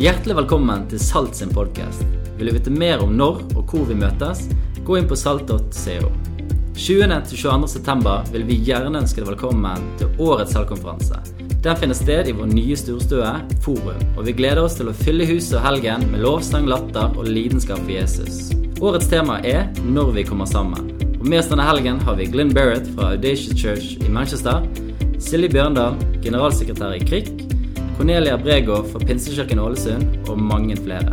Hjertelig velkommen til Salt sin podkast. Vil du vite mer om når og hvor vi møtes, gå inn på salt.co. 20.-22. september vil vi gjerne ønske deg velkommen til årets salgkonferanse. Den finner sted i vår nye storstue, Forum, og vi gleder oss til å fylle huset og helgen med lovsang, latter og lidenskap for Jesus. Årets tema er 'Når vi kommer sammen'. Og Med oss denne helgen har vi Glenn Barrett fra Audacious Church i Manchester, Silje Bjørndal, generalsekretær i KRIK, Cornelia Brego fra Pinsekirken Ålesund og mange flere.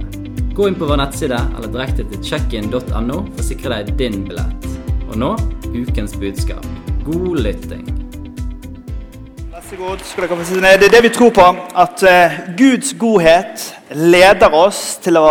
Gå inn på vår nettside eller direkte til checkin.no for å sikre deg din billett. Og nå ukens budskap. God lytting. Vær så god. Skal dere få sitte ned. Det er det vi tror på. At eh, Guds godhet leder oss til å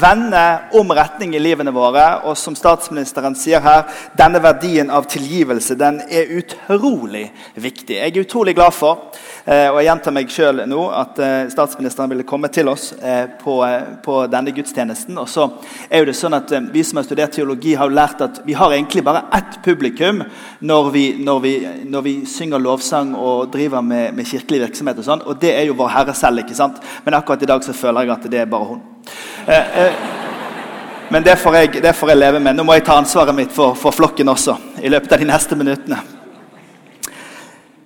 vende om retning i livene våre. Og som statsministeren sier her, denne verdien av tilgivelse den er utrolig viktig. Jeg er utrolig glad for, eh, og jeg gjentar meg sjøl nå, at eh, statsministeren ville komme til oss eh, på, på denne gudstjenesten. Og så er jo det sånn at Vi som har studert teologi, har jo lært at vi har egentlig bare ett publikum når vi, når vi, når vi synger lovsang og driver med, med kirkelig virksomhet. Og sånn, og det er jo Vår Herre selv. ikke sant? Men akkurat i dag så føler jeg at det er bare hun. Eh, eh, men det får, jeg, det får jeg leve med. Nå må jeg ta ansvaret mitt for, for flokken også. i løpet av de neste minuttene.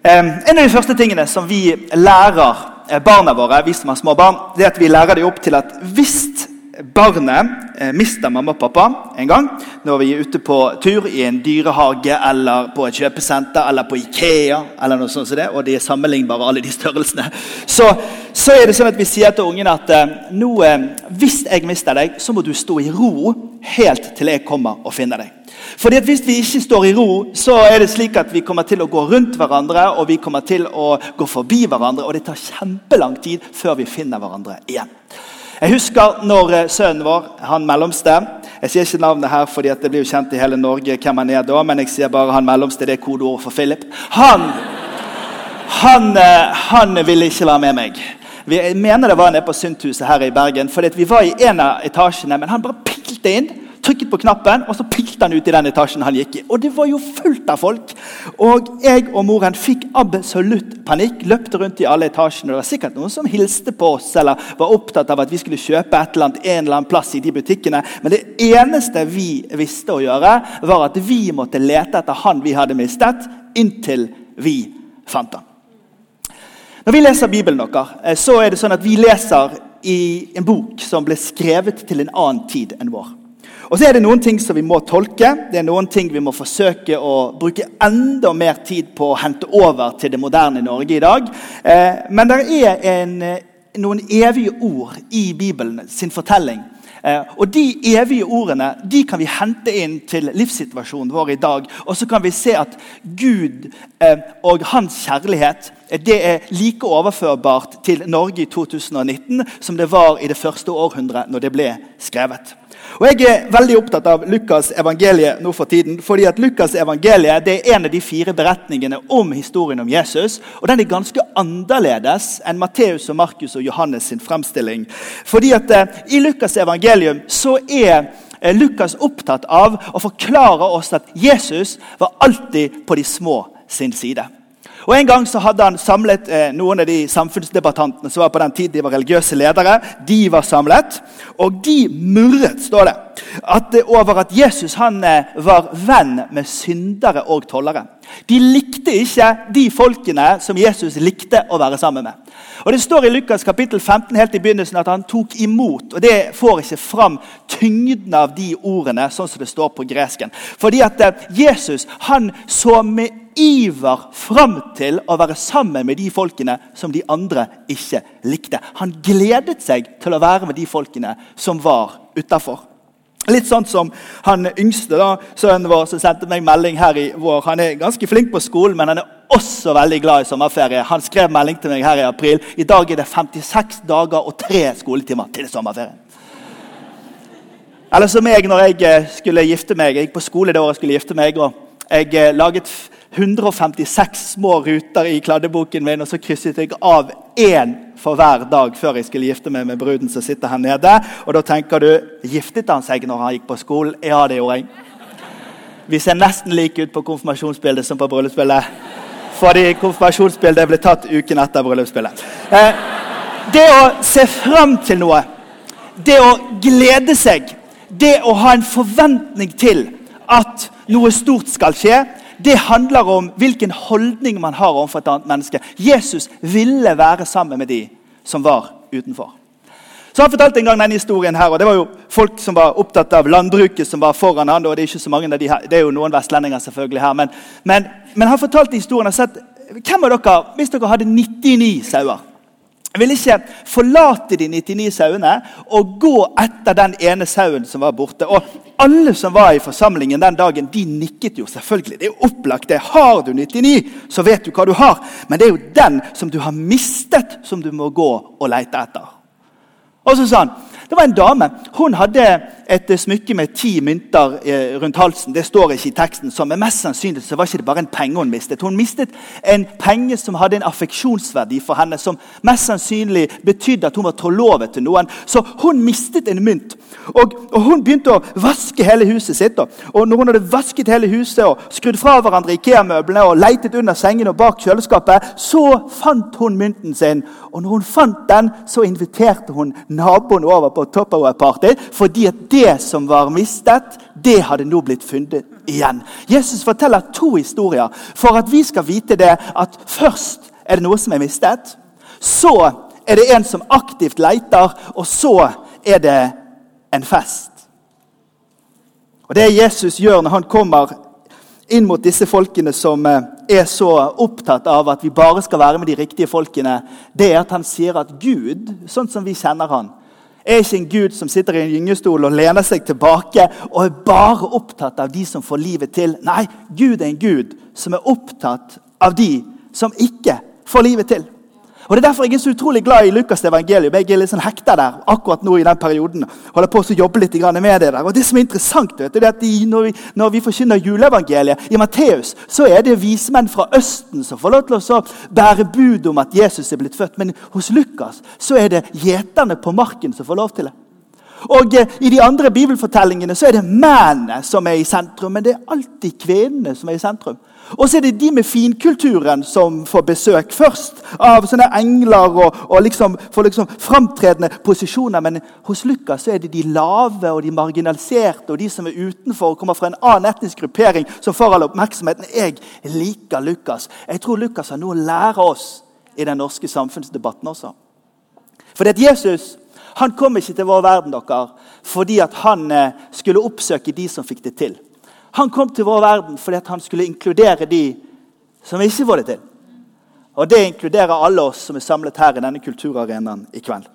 Eh, en av de første tingene som vi lærer eh, barna våre, vi som har små barn, det er at vi lærer dem opp til at hvis barnet eh, mister mamma og pappa en gang når vi er ute på tur i en dyrehage eller på et kjøpesenter eller på Ikea, eller noe sånt som det, og de er sammenlignbare, alle de størrelsene, så, så er det sånn at vi sier til ungen at eh, nå, eh, hvis jeg mister deg, så må du stå i ro helt til jeg kommer og finner deg. Fordi at Hvis vi ikke står i ro, så er det slik at vi kommer til å gå rundt hverandre og vi kommer til å gå forbi hverandre, og det tar kjempelang tid før vi finner hverandre igjen. Jeg husker når eh, sønnen vår, han mellomste Jeg sier ikke navnet her, fordi det blir jo kjent i hele Norge hvem han er da, men jeg sier bare han mellomste. Det er kodeord for Philip. Han, han, eh, han ville ikke være med meg. Jeg mener det var nede på Synthuset her i Bergen. fordi Vi var i en av etasjene, men han bare pilte inn trykket på knappen, og så pilte han ut i den etasjen han gikk i. Og det var jo fullt av folk. Og jeg og moren fikk absolutt panikk. Løpte rundt i alle etasjene. Det var sikkert noen som hilste på oss eller var opptatt av at vi skulle kjøpe et eller annet, en eller annen plass i de butikkene. Men det eneste vi visste å gjøre, var at vi måtte lete etter han vi hadde mistet, inntil vi fant han. Når vi leser Bibelen, dere, så er det sånn at vi leser i en bok som ble skrevet til en annen tid enn vår. Og så er det noen ting som vi må tolke, det er noen ting vi må forsøke å bruke enda mer tid på å hente over til det moderne Norge i dag. Eh, men det er en, noen evige ord i Bibelen sin fortelling. Eh, og De evige ordene de kan vi hente inn til livssituasjonen vår i dag. Og så kan vi se at Gud eh, og hans kjærlighet det er like overførbart til Norge i 2019 som det var i det første århundret når det ble skrevet. Og Jeg er veldig opptatt av Lukas' evangeliet nå for tiden. fordi at Lukas' evangeliet det er en av de fire beretningene om historien om Jesus. Og Den er ganske annerledes enn Matteus, og Markus og Johannes sin fremstilling. Fordi at eh, I Lukas' evangelium så er eh, Lukas opptatt av å forklare oss at Jesus var alltid på de små sin side. Og En gang så hadde han samlet eh, noen av de samfunnsdebattantene som var på den tid, de var religiøse ledere. De var samlet, og de murret står det, at, over at Jesus han eh, var venn med syndere og tollere. De likte ikke de folkene som Jesus likte å være sammen med. Og Det står i Lukas kapittel 15 helt i begynnelsen at han tok imot. og Det får ikke fram tyngden av de ordene, sånn som det står på gresken. Fordi at eh, Jesus han så med iver fram til å være sammen med de folkene som de andre ikke likte. Han gledet seg til å være med de folkene som var utafor. Litt sånn som han yngste, da, sønnen vår, som sendte meg melding her i vår. Han er ganske flink på skolen, men han er også veldig glad i sommerferie. Han skrev melding til meg her i april. I dag er det 56 dager og tre skoletimer til sommerferien. Eller som meg når jeg eh, skulle gifte meg. Jeg gikk på skole det året jeg skulle gifte meg. og Jeg eh, laget 156 små ruter i kladdeboken min, og så krysset jeg av én for hver dag før jeg skulle gifte meg med bruden som sitter her nede. Og da tenker du Giftet han seg når han gikk på skolen? Ja, det gjorde jeg. Vi ser nesten like ut på konfirmasjonsbildet som på bryllupsbildet. Fordi konfirmasjonsbildet ble tatt uken etter bryllupsbildet. Eh, Det å se fram til noe, det å glede seg, det å ha en forventning til at noe stort skal skje, det handler om hvilken holdning man har overfor et annet menneske. Jesus ville være sammen med de som var utenfor. Så Han fortalte en gang denne historien her, og det var jo folk som var opptatt av landbruket, som var foran han, og Det er ikke så mange av de her, det er jo noen vestlendinger selvfølgelig her, men, men, men han fortalte historien og sett, hvem av dere, hvis dere hadde 99 sauer ville ikke forlate de 99 sauene og gå etter den ene sauen som var borte. Og Alle som var i forsamlingen den dagen, de nikket jo selvfølgelig. Det er jo opplagt. det. Har du 99, så vet du hva du har. Men det er jo den som du har mistet, som du må gå og lete etter. Og så sa han det var en dame. Hun hadde et smykke med ti mynter eh, rundt halsen. Det står ikke i teksten, så men mest sannsynlig så var ikke det bare en penge hun mistet. Hun mistet en penge som hadde en affeksjonsverdi for henne, som mest sannsynlig betydde at hun var trolovet til noen. Så hun mistet en mynt. Og, og Hun begynte å vaske hele huset sitt. Og når hun hadde vasket hele huset og skrudd fra hverandre Ikea-møblene og leitet under sengene og bak kjøleskapet, så fant hun mynten sin. Og når hun fant den, så inviterte hun naboen over på Tupperware-party, fordi at det som var mistet, det hadde nå blitt funnet igjen. Jesus forteller to historier for at vi skal vite det at først er det noe som er mistet. Så er det en som aktivt leiter, og så er det en fest. Og Det Jesus gjør når han kommer inn mot disse folkene som eh, er så opptatt av at vi bare skal være med de riktige folkene, det er at han sier at Gud, sånn som vi kjenner han, er ikke en gud som sitter i en gyngestol og lener seg tilbake og er bare opptatt av de som får livet til. Nei, Gud er en gud som er opptatt av de som ikke får livet til. Og Det er derfor jeg er så utrolig glad i Lukas' evangelium. Jeg er litt sånn hekta der akkurat nå i den perioden. Holder på å jobbe litt med det der. Og det som er interessant, vet du, det er at de, når, vi, når vi forkynner juleevangeliet i Matteus, så er det vismenn fra Østen som får lov til å bære bud om at Jesus er blitt født. Men hos Lukas så er det gjeterne på marken som får lov til det. Og eh, I de andre bibelfortellingene så er det mennene som er i sentrum, men det er alltid kvinnene som er i sentrum. Og så er det de med finkulturen som får besøk først av sånne engler og, og liksom får liksom framtredende posisjoner. Men hos Lukas så er det de lave og de marginaliserte og de som er utenfor og kommer fra en annen etnisk gruppering, som får all oppmerksomheten. Jeg liker Lukas. Jeg tror Lukas har noe å lære oss i den norske samfunnsdebatten også. Fordi at Jesus han kom ikke til vår verden dere, fordi at han eh, skulle oppsøke de som fikk det til. Han kom til vår verden fordi han skulle inkludere de som ikke får det til. Og Det inkluderer alle oss som er samlet her i denne kulturarenaen i kveld.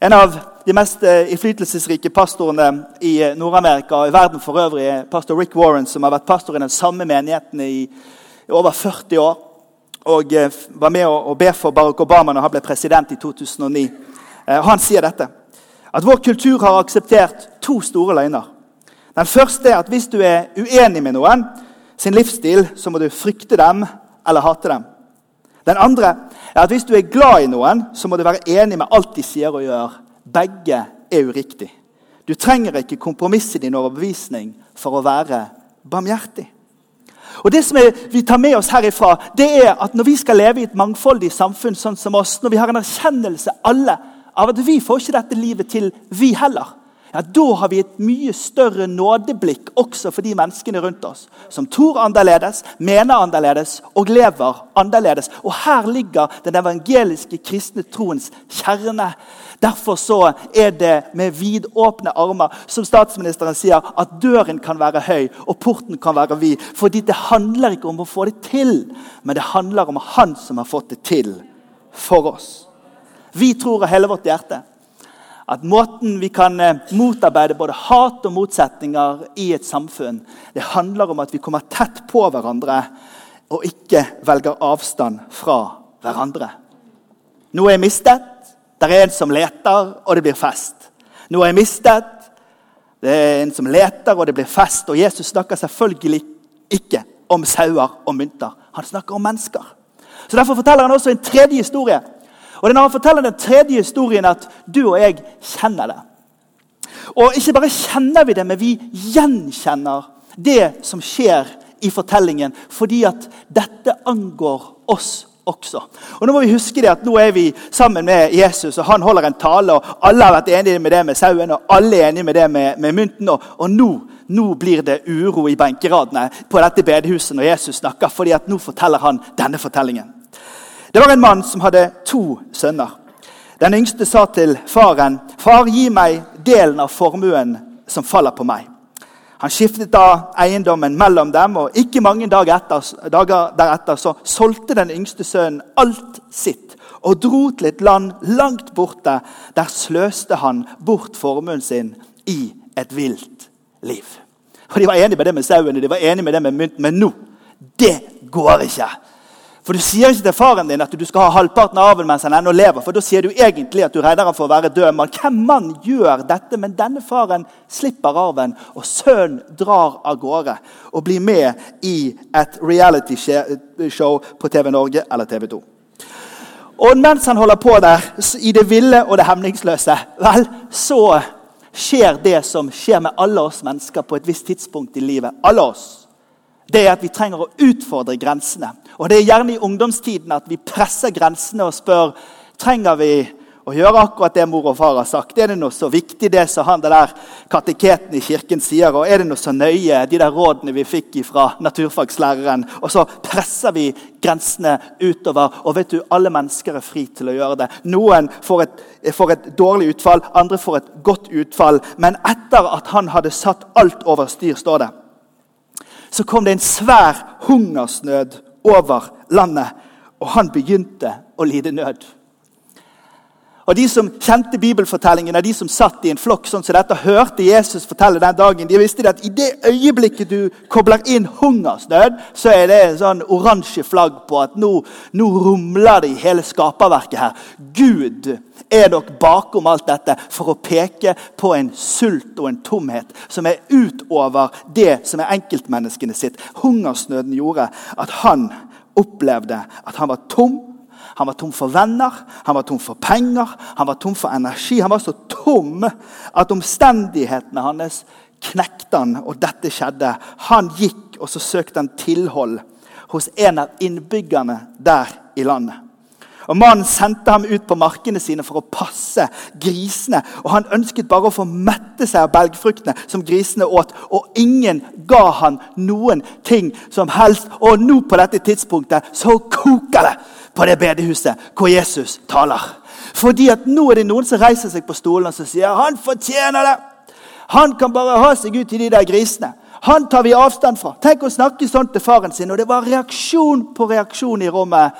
En av de mest eh, innflytelsesrike pastorene i eh, Nord-Amerika og i verden for øvrig er pastor Rick Warren, som har vært pastor i den samme menigheten i over 40 år. Og eh, var med å be for Barack Obama når han ble president i 2009. Han sier dette. At vår kultur har akseptert to store løgner. Den første er at hvis du er uenig med noen sin livsstil, så må du frykte dem eller hate dem. Den andre er at hvis du er glad i noen, så må du være enig med alt de sier og gjør. Begge er uriktig. Du trenger ikke kompromisse din overbevisning for å være barmhjertig. Og det som er, vi tar med oss herifra, det er at når vi skal leve i et mangfoldig samfunn sånn som oss, når vi har en erkjennelse alle av at vi får ikke dette livet til, vi heller ja, da har vi et mye større nådeblikk også for de menneskene rundt oss som tror annerledes, mener annerledes og lever annerledes. Og Her ligger den evangeliske kristne troens kjerne. Derfor så er det med vidåpne armer, som statsministeren sier, at døren kan være høy og porten kan være vid. Fordi det handler ikke om å få det til, men det handler om Han som har fått det til for oss. Vi tror av hele vårt hjerte at måten vi kan eh, motarbeide både hat og motsetninger i et samfunn, det handler om at vi kommer tett på hverandre og ikke velger avstand fra hverandre. Noe er mistet. Det er en som leter, og det blir fest. Noe er mistet. Det er en som leter, og det blir fest. Og Jesus snakker selvfølgelig ikke om sauer og mynter. Han snakker om mennesker. Så Derfor forteller han også en tredje historie og det er forteller den tredje historien, at du og jeg kjenner det. Og ikke bare kjenner vi det, men vi gjenkjenner det som skjer i fortellingen. Fordi at dette angår oss også. Og Nå må vi huske det at nå er vi sammen med Jesus, og han holder en tale. og Alle har vært enige med det med sauen, og alle er enige med det med, med mynten. Og, og nå, nå, blir det uro i benkeradene på dette bedehuset når Jesus snakker, fordi at nå forteller han denne fortellingen. Det var en mann som hadde to sønner. Den yngste sa til faren, 'Far, gi meg delen av formuen som faller på meg.' Han skiftet da eiendommen mellom dem, og ikke mange dager, etter, dager deretter så solgte den yngste sønnen alt sitt og dro til et land langt borte. Der sløste han bort formuen sin i et vilt liv. Og De var enige med det med sauene, de var enige med det med mynt, men nå det går ikke. For Du sier ikke til faren din at du skal ha halvparten av arven mens han ennå lever. For da sier du egentlig at du regner ham for å være død Men Hvem mann gjør dette? Men denne faren slipper arven, og sønnen drar av gårde og blir med i et reality-show på TV Norge eller TV 2. Og mens han holder på der, i det ville og det hemningsløse, vel, så skjer det som skjer med alle oss mennesker på et visst tidspunkt i livet. Alle oss. Det er at vi trenger å utfordre grensene. Og Det er gjerne i ungdomstiden at vi presser grensene og spør trenger vi å gjøre akkurat det mor og far har sagt. Er det noe så viktig, det som han det der kateketen i kirken sier? Og er det noe så nøye, de der rådene vi fikk fra naturfagslæreren? Og så presser vi grensene utover. Og vet du, alle mennesker er fri til å gjøre det. Noen får et, får et dårlig utfall, andre får et godt utfall. Men etter at han hadde satt alt over styr, står det, så kom det en svær hungersnød over landet. Og han begynte å lide nød. Og De som kjente bibelfortellingen, de som satt i en flokk sånn som dette, hørte Jesus fortelle den dagen. De visste at i det øyeblikket du kobler inn hungersnød, så er det en sånn oransje flagg på at nå, nå rumler det i hele skaperverket her. Gud er nok bakom alt dette for å peke på en sult og en tomhet som er utover det som er enkeltmenneskene sitt. Hungersnøden gjorde at han opplevde at han var tom han var tom for venner, han var tom for penger, han var tom for energi. Han var så tom at omstendighetene hans knekte han, og dette skjedde. Han gikk, og så søkte han tilhold hos en av innbyggerne der i landet. Og Mannen sendte ham ut på markene sine for å passe grisene. Og Han ønsket bare å få mette seg av belgfruktene som grisene åt. Og ingen ga han noen ting som helst. Og nå på dette tidspunktet så koker det på det bedehuset hvor Jesus taler. Fordi at nå er det noen som reiser seg på stolen og sier han fortjener det. Han kan bare ha seg ut i de der grisene. Han tar vi avstand fra. Tenk å snakke sånn til faren sin. Og det var reaksjon på reaksjon i rommet.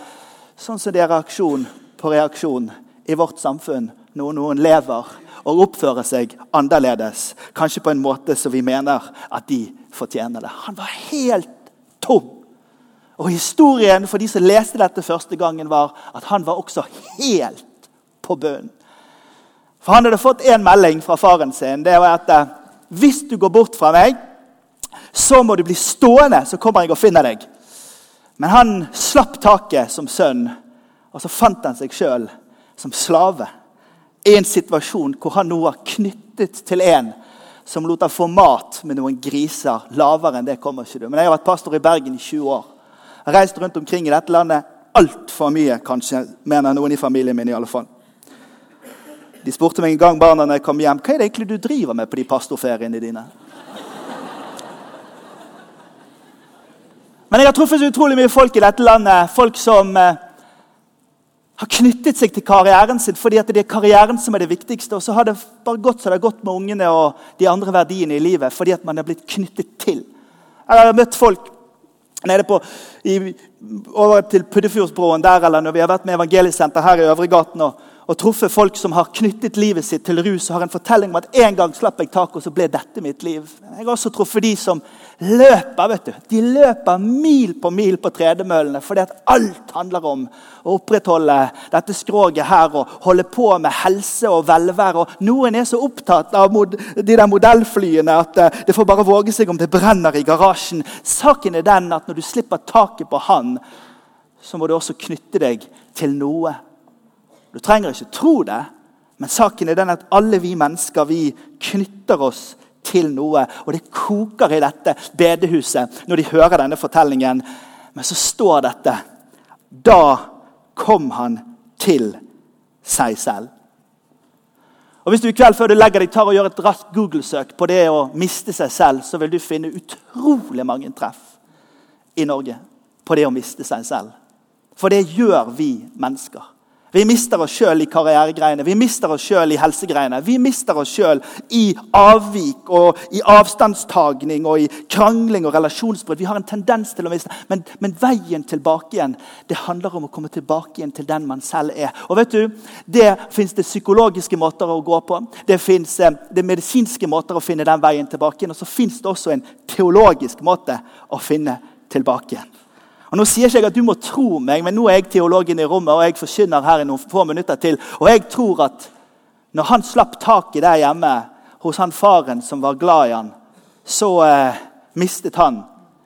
Sånn som det er reaksjon på reaksjon i vårt samfunn når noen lever og oppfører seg annerledes. Kanskje på en måte som vi mener at de fortjener det. Han var helt tom. Og Historien for de som leste dette første gangen, var at han var også helt på bunnen. For han hadde fått en melding fra faren sin. Det var at eh, hvis du går bort fra meg, så må du bli stående, så kommer jeg og finner deg. Men han slapp taket som sønn, og så fant han seg sjøl som slave. I en situasjon hvor han nå var knyttet til en som lot ham få mat med noen griser. Lavere enn det kommer ikke du. Men jeg har vært pastor i Bergen i 20 år har reist rundt omkring i dette landet altfor mye, kanskje, mener noen i familien min. i alle fall. De spurte meg en gang barna når jeg kom hjem, hva er det egentlig du driver med på de pastorferiene dine. Men jeg har truffet så utrolig mye folk i dette landet. Folk som eh, har knyttet seg til karrieren sin fordi at det er karrieren som er det viktigste. Og så har det bare gått så det har gått med ungene og de andre verdiene i livet fordi at man er blitt knyttet til. Jeg har møtt folk nede på, i, over til Puddefjordsbroen der, eller når vi har vært med Evangeliesenter her i Øvregaten og, og truffet folk som har knyttet livet sitt til rus og har en fortelling om at en gang slapp jeg tak, og så ble dette mitt liv. Jeg har også truffet de som løper. vet du. De løper mil på mil på tredemøllene fordi at alt handler om å opprettholde dette skroget her og holde på med helse og velvære. Og noen er så opptatt av de der modellflyene at eh, det får bare våge seg om det brenner i garasjen. Saken er den at når du slipper taket på han, så må du også knytte deg til noe. Du trenger ikke tro det, men saken er den at alle vi mennesker vi knytter oss til noe. Og det koker i dette bedehuset når de hører denne fortellingen. Men så står dette Da kom han til seg selv. Og Hvis du i kveld før du legger deg tar og gjør et raskt Google-søk på det å miste seg selv, så vil du finne utrolig mange treff i Norge på det å miste seg selv. For det gjør vi mennesker. Vi mister oss sjøl i karrieregreiene, vi mister oss sjøl i helsegreiene. Vi mister oss sjøl i avvik og i avstandstagning og i krangling og relasjonsbrudd. Vi har en tendens til å miste. Men, men, veien tilbake igjen det handler om å komme tilbake igjen til den man selv er. Og vet du, Det fins psykologiske måter å gå på. Det fins eh, medisinske måter å finne den veien tilbake igjen. Og så fins det også en teologisk måte å finne tilbake igjen. Og Nå sier ikke jeg at du må tro meg, men nå er jeg teologen i rommet, og jeg forkynner her i noen få minutter til. Og jeg tror at når han slapp taket der hjemme hos han faren som var glad i han, så eh, mistet han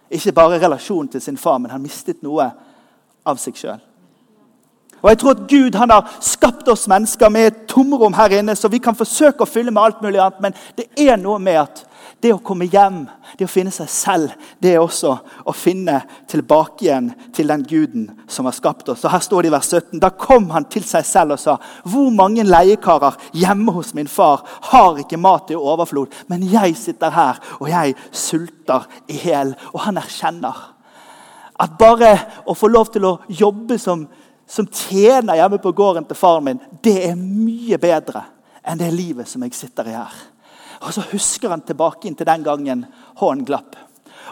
ikke bare relasjonen til sin far, men han mistet noe av seg sjøl. Og jeg tror at Gud han har skapt oss mennesker med et tomrom her inne, så vi kan forsøke å fylle med alt mulig annet, men det er noe med at det å komme hjem, det å finne seg selv, det er også å finne tilbake igjen til den guden som har skapt oss. Og Her står det i vers 17. Da kom han til seg selv og sa.: Hvor mange leiekarer hjemme hos min far har ikke mat i overflod, men jeg sitter her, og jeg sulter i hjel. Og han erkjenner at bare å få lov til å jobbe som, som tjener hjemme på gården til faren min, det er mye bedre enn det livet som jeg sitter i her. Og så husker han tilbake inn til den gangen hånden glapp.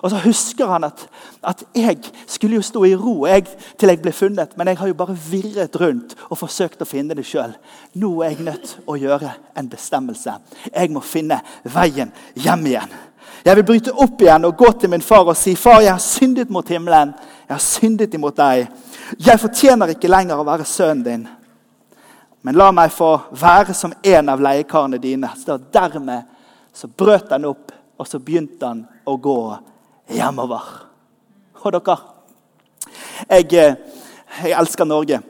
Og så husker han at, at, jeg skulle jo stå i ro jeg, til jeg ble funnet, men jeg har jo bare virret rundt og forsøkt å finne det sjøl. Nå er jeg nødt å gjøre en bestemmelse. Jeg må finne veien hjem igjen. Jeg vil bryte opp igjen og gå til min far og si, 'Far, jeg har syndet mot himmelen. Jeg har syndet imot deg.' 'Jeg fortjener ikke lenger å være sønnen din.' Men la meg få være som en av leiekarene dine. Så dermed så brøt han opp, og så begynte han å gå hjemover. Og dere Jeg, eh, jeg elsker Norge.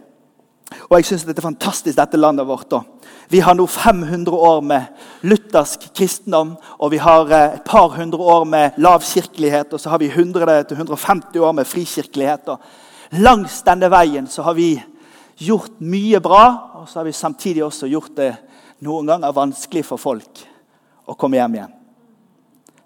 Og jeg syns det er fantastisk, dette landet vårt. da. Vi har nå 500 år med luthersk kristendom, og vi har eh, et par hundre år med lavkirkelighet, og så har vi 100-150 år med frikirkelighet. Og langs denne veien så har vi gjort mye bra, og så har vi samtidig også gjort det noen ganger vanskelig for folk og komme hjem igjen.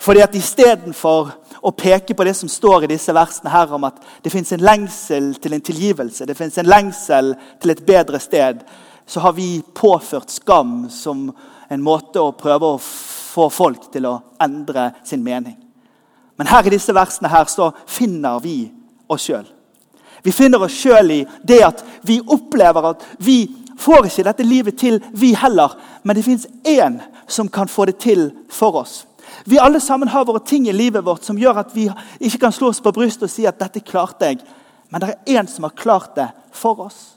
Fordi at Istedenfor å peke på det som står i disse versene her om at det fins en lengsel til en tilgivelse, det fins en lengsel til et bedre sted, så har vi påført skam som en måte å prøve å få folk til å endre sin mening. Men her i disse versene her så finner vi oss sjøl. Vi finner oss sjøl i det at vi opplever at vi får ikke dette livet til, vi heller. Men det fins én som kan få det til for oss. Vi alle sammen har våre ting i livet vårt som gjør at vi ikke kan slå oss på brystet og si at 'dette klarte jeg'. Men det er én som har klart det for oss.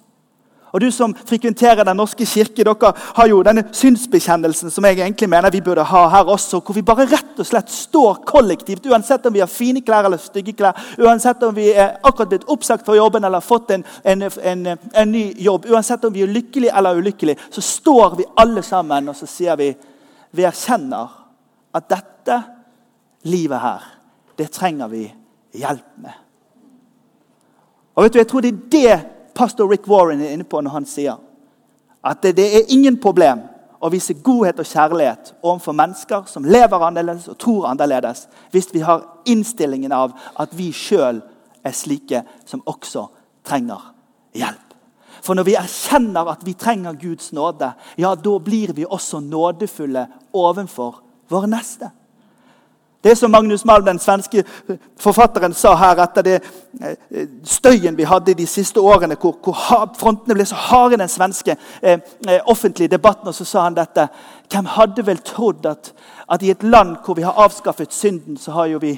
Og Du som frekventerer Den norske kirke, dere har jo denne synsbekjennelsen som jeg egentlig mener vi burde ha her også. Hvor vi bare rett og slett står kollektivt, uansett om vi har fine klær eller stygge klær. Uansett om vi er akkurat blitt oppsagt fra jobben eller fått en, en, en, en ny jobb. Uansett om vi er lykkelige eller ulykkelige, så står vi alle sammen og så sier vi vi erkjenner at dette livet her, det trenger vi hjelp med. Og vet du, Jeg tror det er det pastor Rick Warren er inne på når han sier at det, er ingen problem å vise godhet og kjærlighet overfor mennesker som lever annerledes og tror annerledes, hvis vi har innstillingen av at vi sjøl er slike som også trenger hjelp. For når vi erkjenner at vi trenger Guds nåde, ja, da blir vi også nådefulle overfor vår neste. Det som Magnus Malm, den svenske forfatteren, sa her etter det eh, støyen vi hadde de siste årene, hvor, hvor frontene ble så harde i den svenske eh, eh, offentlige debatten. og Så sa han dette. Hvem hadde vel trodd at, at i et land hvor vi har avskaffet synden, så har jo vi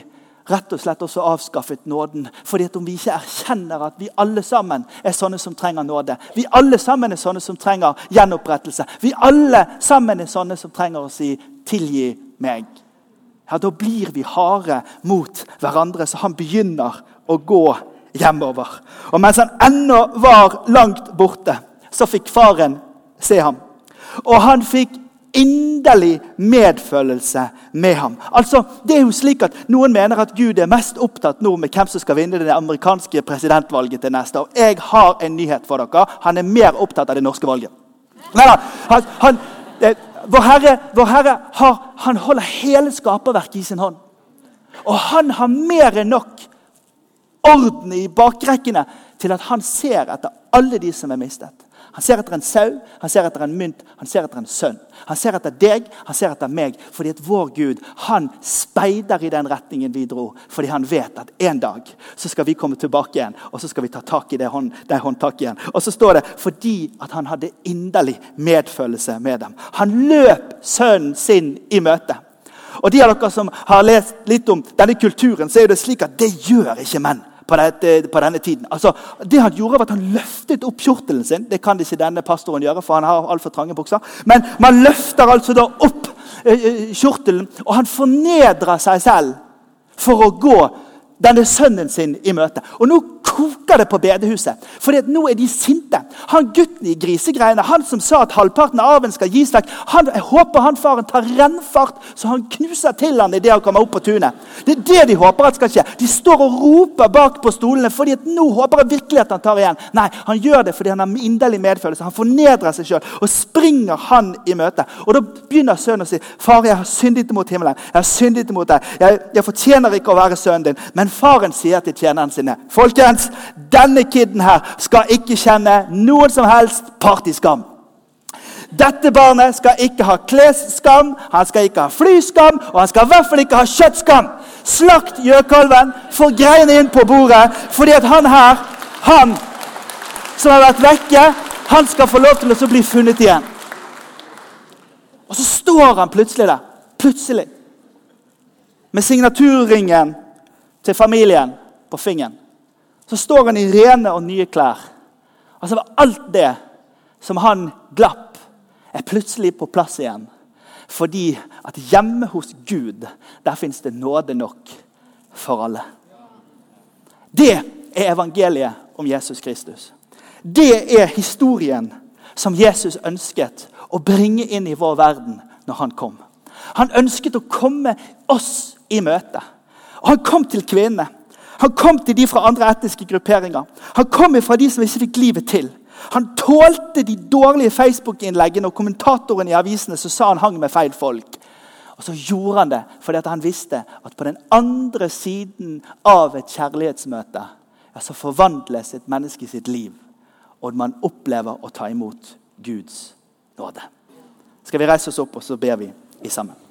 rett og slett også avskaffet nåden. Fordi at Om vi ikke erkjenner at vi alle sammen er sånne som trenger nåde, vi alle sammen er sånne som trenger gjenopprettelse, vi alle sammen er sånne som trenger å si 'tilgi meg' ja, da blir vi harde mot hverandre, så han begynner å gå hjemover. Og Mens han ennå var langt borte, så fikk faren se ham. Og han fikk inderlig medfølelse med ham. Altså, det er jo slik at Noen mener at Gud er mest opptatt nå med hvem som skal vinne det amerikanske presidentvalget til neste år. Jeg har en nyhet for dere. Han er mer opptatt av det norske valget. Nei, han, han, det, vår Herre, vår Herre har, han holder hele skaperverket i sin hånd. Og han har mer enn nok orden i bakrekkene til at han ser etter alle de som er mistet. Han ser etter en sau, han ser etter en mynt, han ser etter en sønn. Han ser etter deg, han ser etter meg, fordi at vår Gud han speider i den retningen vi dro. Fordi han vet at en dag så skal vi komme tilbake igjen, og så skal vi ta tak i det, hånd, det håndtaket igjen. Og så står det fordi at han hadde inderlig medfølelse med dem. Han løp sønnen sin i møte. Og de av dere som har lest litt om denne kulturen, så er det slik at det gjør ikke menn på, dette, på, denne tiden. Altså, det Han gjorde var at han løftet opp kjortelen sin. Det kan ikke denne pastoren gjøre, for han har altfor trange bukser. Men man løfter altså da opp eh, kjortelen, og han fornedrer seg selv for å gå denne sønnen sin i møte. Og nå koker det på bedehuset. For nå er de sinte. Han gutten i grisegreiene, han som sa at halvparten av arven skal gis vekk, han, jeg håper han faren tar rennfart, så han knuser til han idet han kommer opp på tunet. Det er det de håper at skal skje. De står og roper bak på stolene, fordi at nå håper jeg virkelig at han tar igjen. Nei, han gjør det fordi han har inderlig medfølelse. Han fornedrer seg sjøl og springer han i møte. Og Da begynner sønnen å si, 'Far, jeg har syndet mot himmelen. Jeg har syndet mot deg. Jeg, jeg fortjener ikke å være sønnen din.' Men faren sier til tjenerne sine, 'Folkens, denne kiden her skal ikke kjenne noen som helst partyskam. Dette barnet skal ikke ha klesskam, han skal ikke ha flyskam, og han skal i hvert fall ikke ha kjøttskam. Slakt gjøkalven, få greiene inn på bordet, fordi at han her, han som har vært vekke, han skal få lov til å bli funnet igjen. Og så står han plutselig der. Plutselig. Med signaturringen til familien på fingeren så står han i rene og nye klær. Altså Alt det som han glapp, er plutselig på plass igjen. Fordi at hjemme hos Gud, der fins det nåde nok for alle. Det er evangeliet om Jesus Kristus. Det er historien som Jesus ønsket å bringe inn i vår verden når han kom. Han ønsket å komme oss i møte. Og han kom til kvinnene. Han kom til de fra andre etniske grupperinger. Han kom fra de som ikke fikk livet til. Han tålte de dårlige Facebook-innleggene og kommentatorene i avisene som sa han hang med feil folk. Og så gjorde han det fordi han visste at på den andre siden av et kjærlighetsmøte ja, så forvandles et menneske sitt liv, og man opplever å ta imot Guds nåde. Skal vi reise oss opp, og så ber vi i sammen.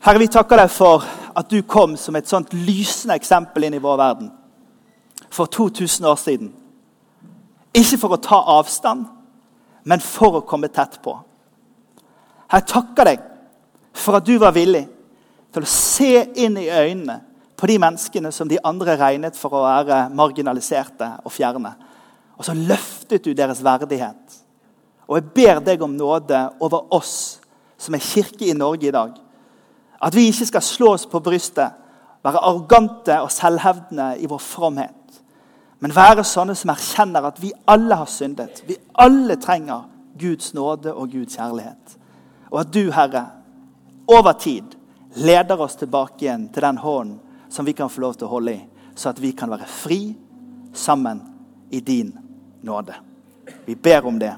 Herre, vi takker deg for at du kom som et sånt lysende eksempel inn i vår verden for 2000 år siden. Ikke for å ta avstand, men for å komme tett på. Jeg takker deg for at du var villig til å se inn i øynene på de menneskene som de andre regnet for å være marginaliserte og fjerne. Og så løftet du deres verdighet. Og jeg ber deg om nåde over oss som er kirke i Norge i dag at vi ikke skal slå oss på brystet, være arrogante og selvhevdende i vår fromhet. Men være sånne som erkjenner at vi alle har syndet. Vi alle trenger Guds nåde og Guds kjærlighet. Og at du, Herre, over tid leder oss tilbake igjen til den hånden som vi kan få lov til å holde i, så at vi kan være fri sammen i din nåde. Vi ber om det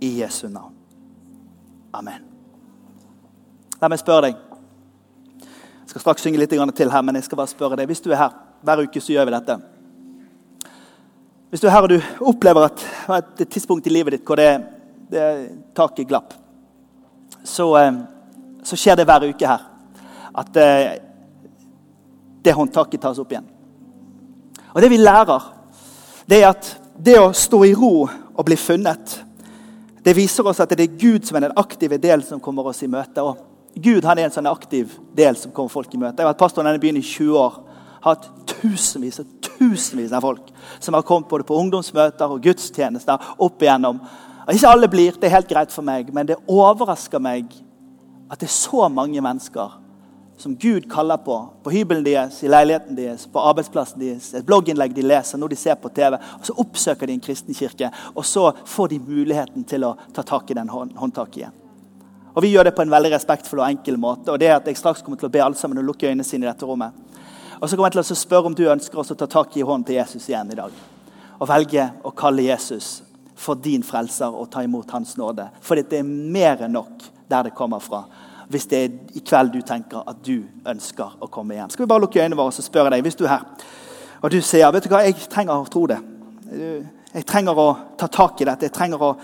i Jesu navn. Amen. La meg spørre deg. Jeg skal straks synge litt til her, men jeg skal bare spørre deg. Hvis du er her hver uke, så gjør vi dette. Hvis du er her og du opplever at det er et tidspunkt i livet ditt hvor det, det taket glapp, så, eh, så, skjer det hver uke her at det, det håndtaket tas opp igjen. Og Det vi lærer, det er at det å stå i ro og bli funnet, det viser oss at det er Gud som er den aktive del som kommer oss i møte. Og Gud han er en sånn aktiv del som kommer folk i møte. Jeg har vært pastor i denne byen i 20 år. Hatt tusenvis og tusenvis av folk som har kommet både på ungdomsmøter og gudstjenester opp igjennom. Og ikke alle blir, det er helt greit for meg, men det overrasker meg at det er så mange mennesker som Gud kaller på, på hybelen deres, i leiligheten deres, på arbeidsplassen deres, et blogginnlegg de leser, når de ser på TV. og Så oppsøker de en kristen kirke, og så får de muligheten til å ta tak i den håndtaket igjen. Og Vi gjør det på en veldig respektfull og enkel måte. og det er at Jeg straks kommer til å be alle sammen å lukke øynene sine i dette rommet. Og så kommer jeg til å spørre om du ønsker å ta tak i hånden til Jesus igjen i dag. Og velge å kalle Jesus for din frelser og ta imot hans nåde. For det er mer enn nok der det kommer fra hvis det er i kveld du tenker at du ønsker å komme hjem. Skal vi bare lukke øynene våre og spørre deg, hvis du er her og du sier vet du hva, jeg trenger å tro det. Jeg trenger å ta tak i dette. Jeg trenger å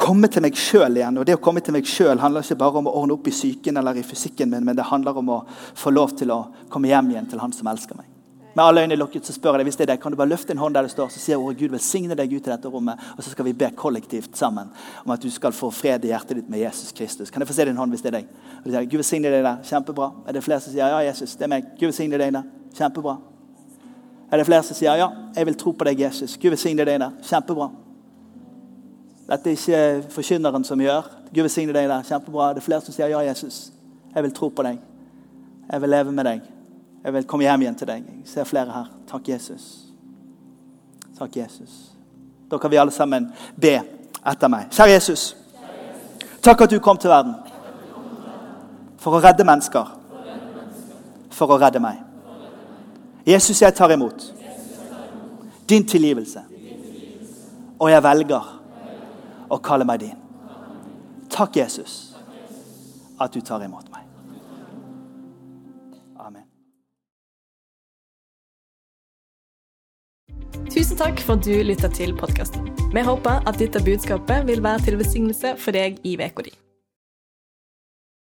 komme til meg sjøl igjen. Og det å komme til meg sjøl handler ikke bare om å ordne opp i psyken eller i fysikken min, men det handler om å få lov til å komme hjem igjen til han som elsker meg. Med alle øynene lukket så spør jeg deg, hvis det er det, kan du bare løfte en hånd der det står, så sier ordet Gud velsigne deg ut i dette rommet, og så skal vi be kollektivt sammen om at du skal få fred i hjertet ditt med Jesus Kristus. Kan jeg få se din hånd hvis det er deg? Og du sier, Gud velsigne deg der. Kjempebra. Er det flere som sier ja, Jesus, det er meg? Gud velsigne deg der. Kjempebra. Er det flere som sier ja, jeg vil tro på deg, Jesus? Gud velsigne deg der. Kjempebra. Dette er ikke forkynneren som gjør. Gud velsigne deg der. Kjempebra. Det er flere som sier ja, Jesus. Jeg vil tro på deg. Jeg vil leve med deg. Jeg vil komme hjem igjen til deg. Jeg ser flere her. Takk, Jesus. Takk, Jesus. Da kan vi alle sammen be etter meg. Kjære Jesus. Takk at du kom til verden for å redde mennesker. For å redde meg. Jesus, jeg tar imot din tilgivelse. Og jeg velger og kalle meg din. Takk, Jesus, at du tar imot meg. Amen. Tusen takk for at du lytta til podkasten. Vi håper at dette budskapet vil være til velsignelse for deg i uka di.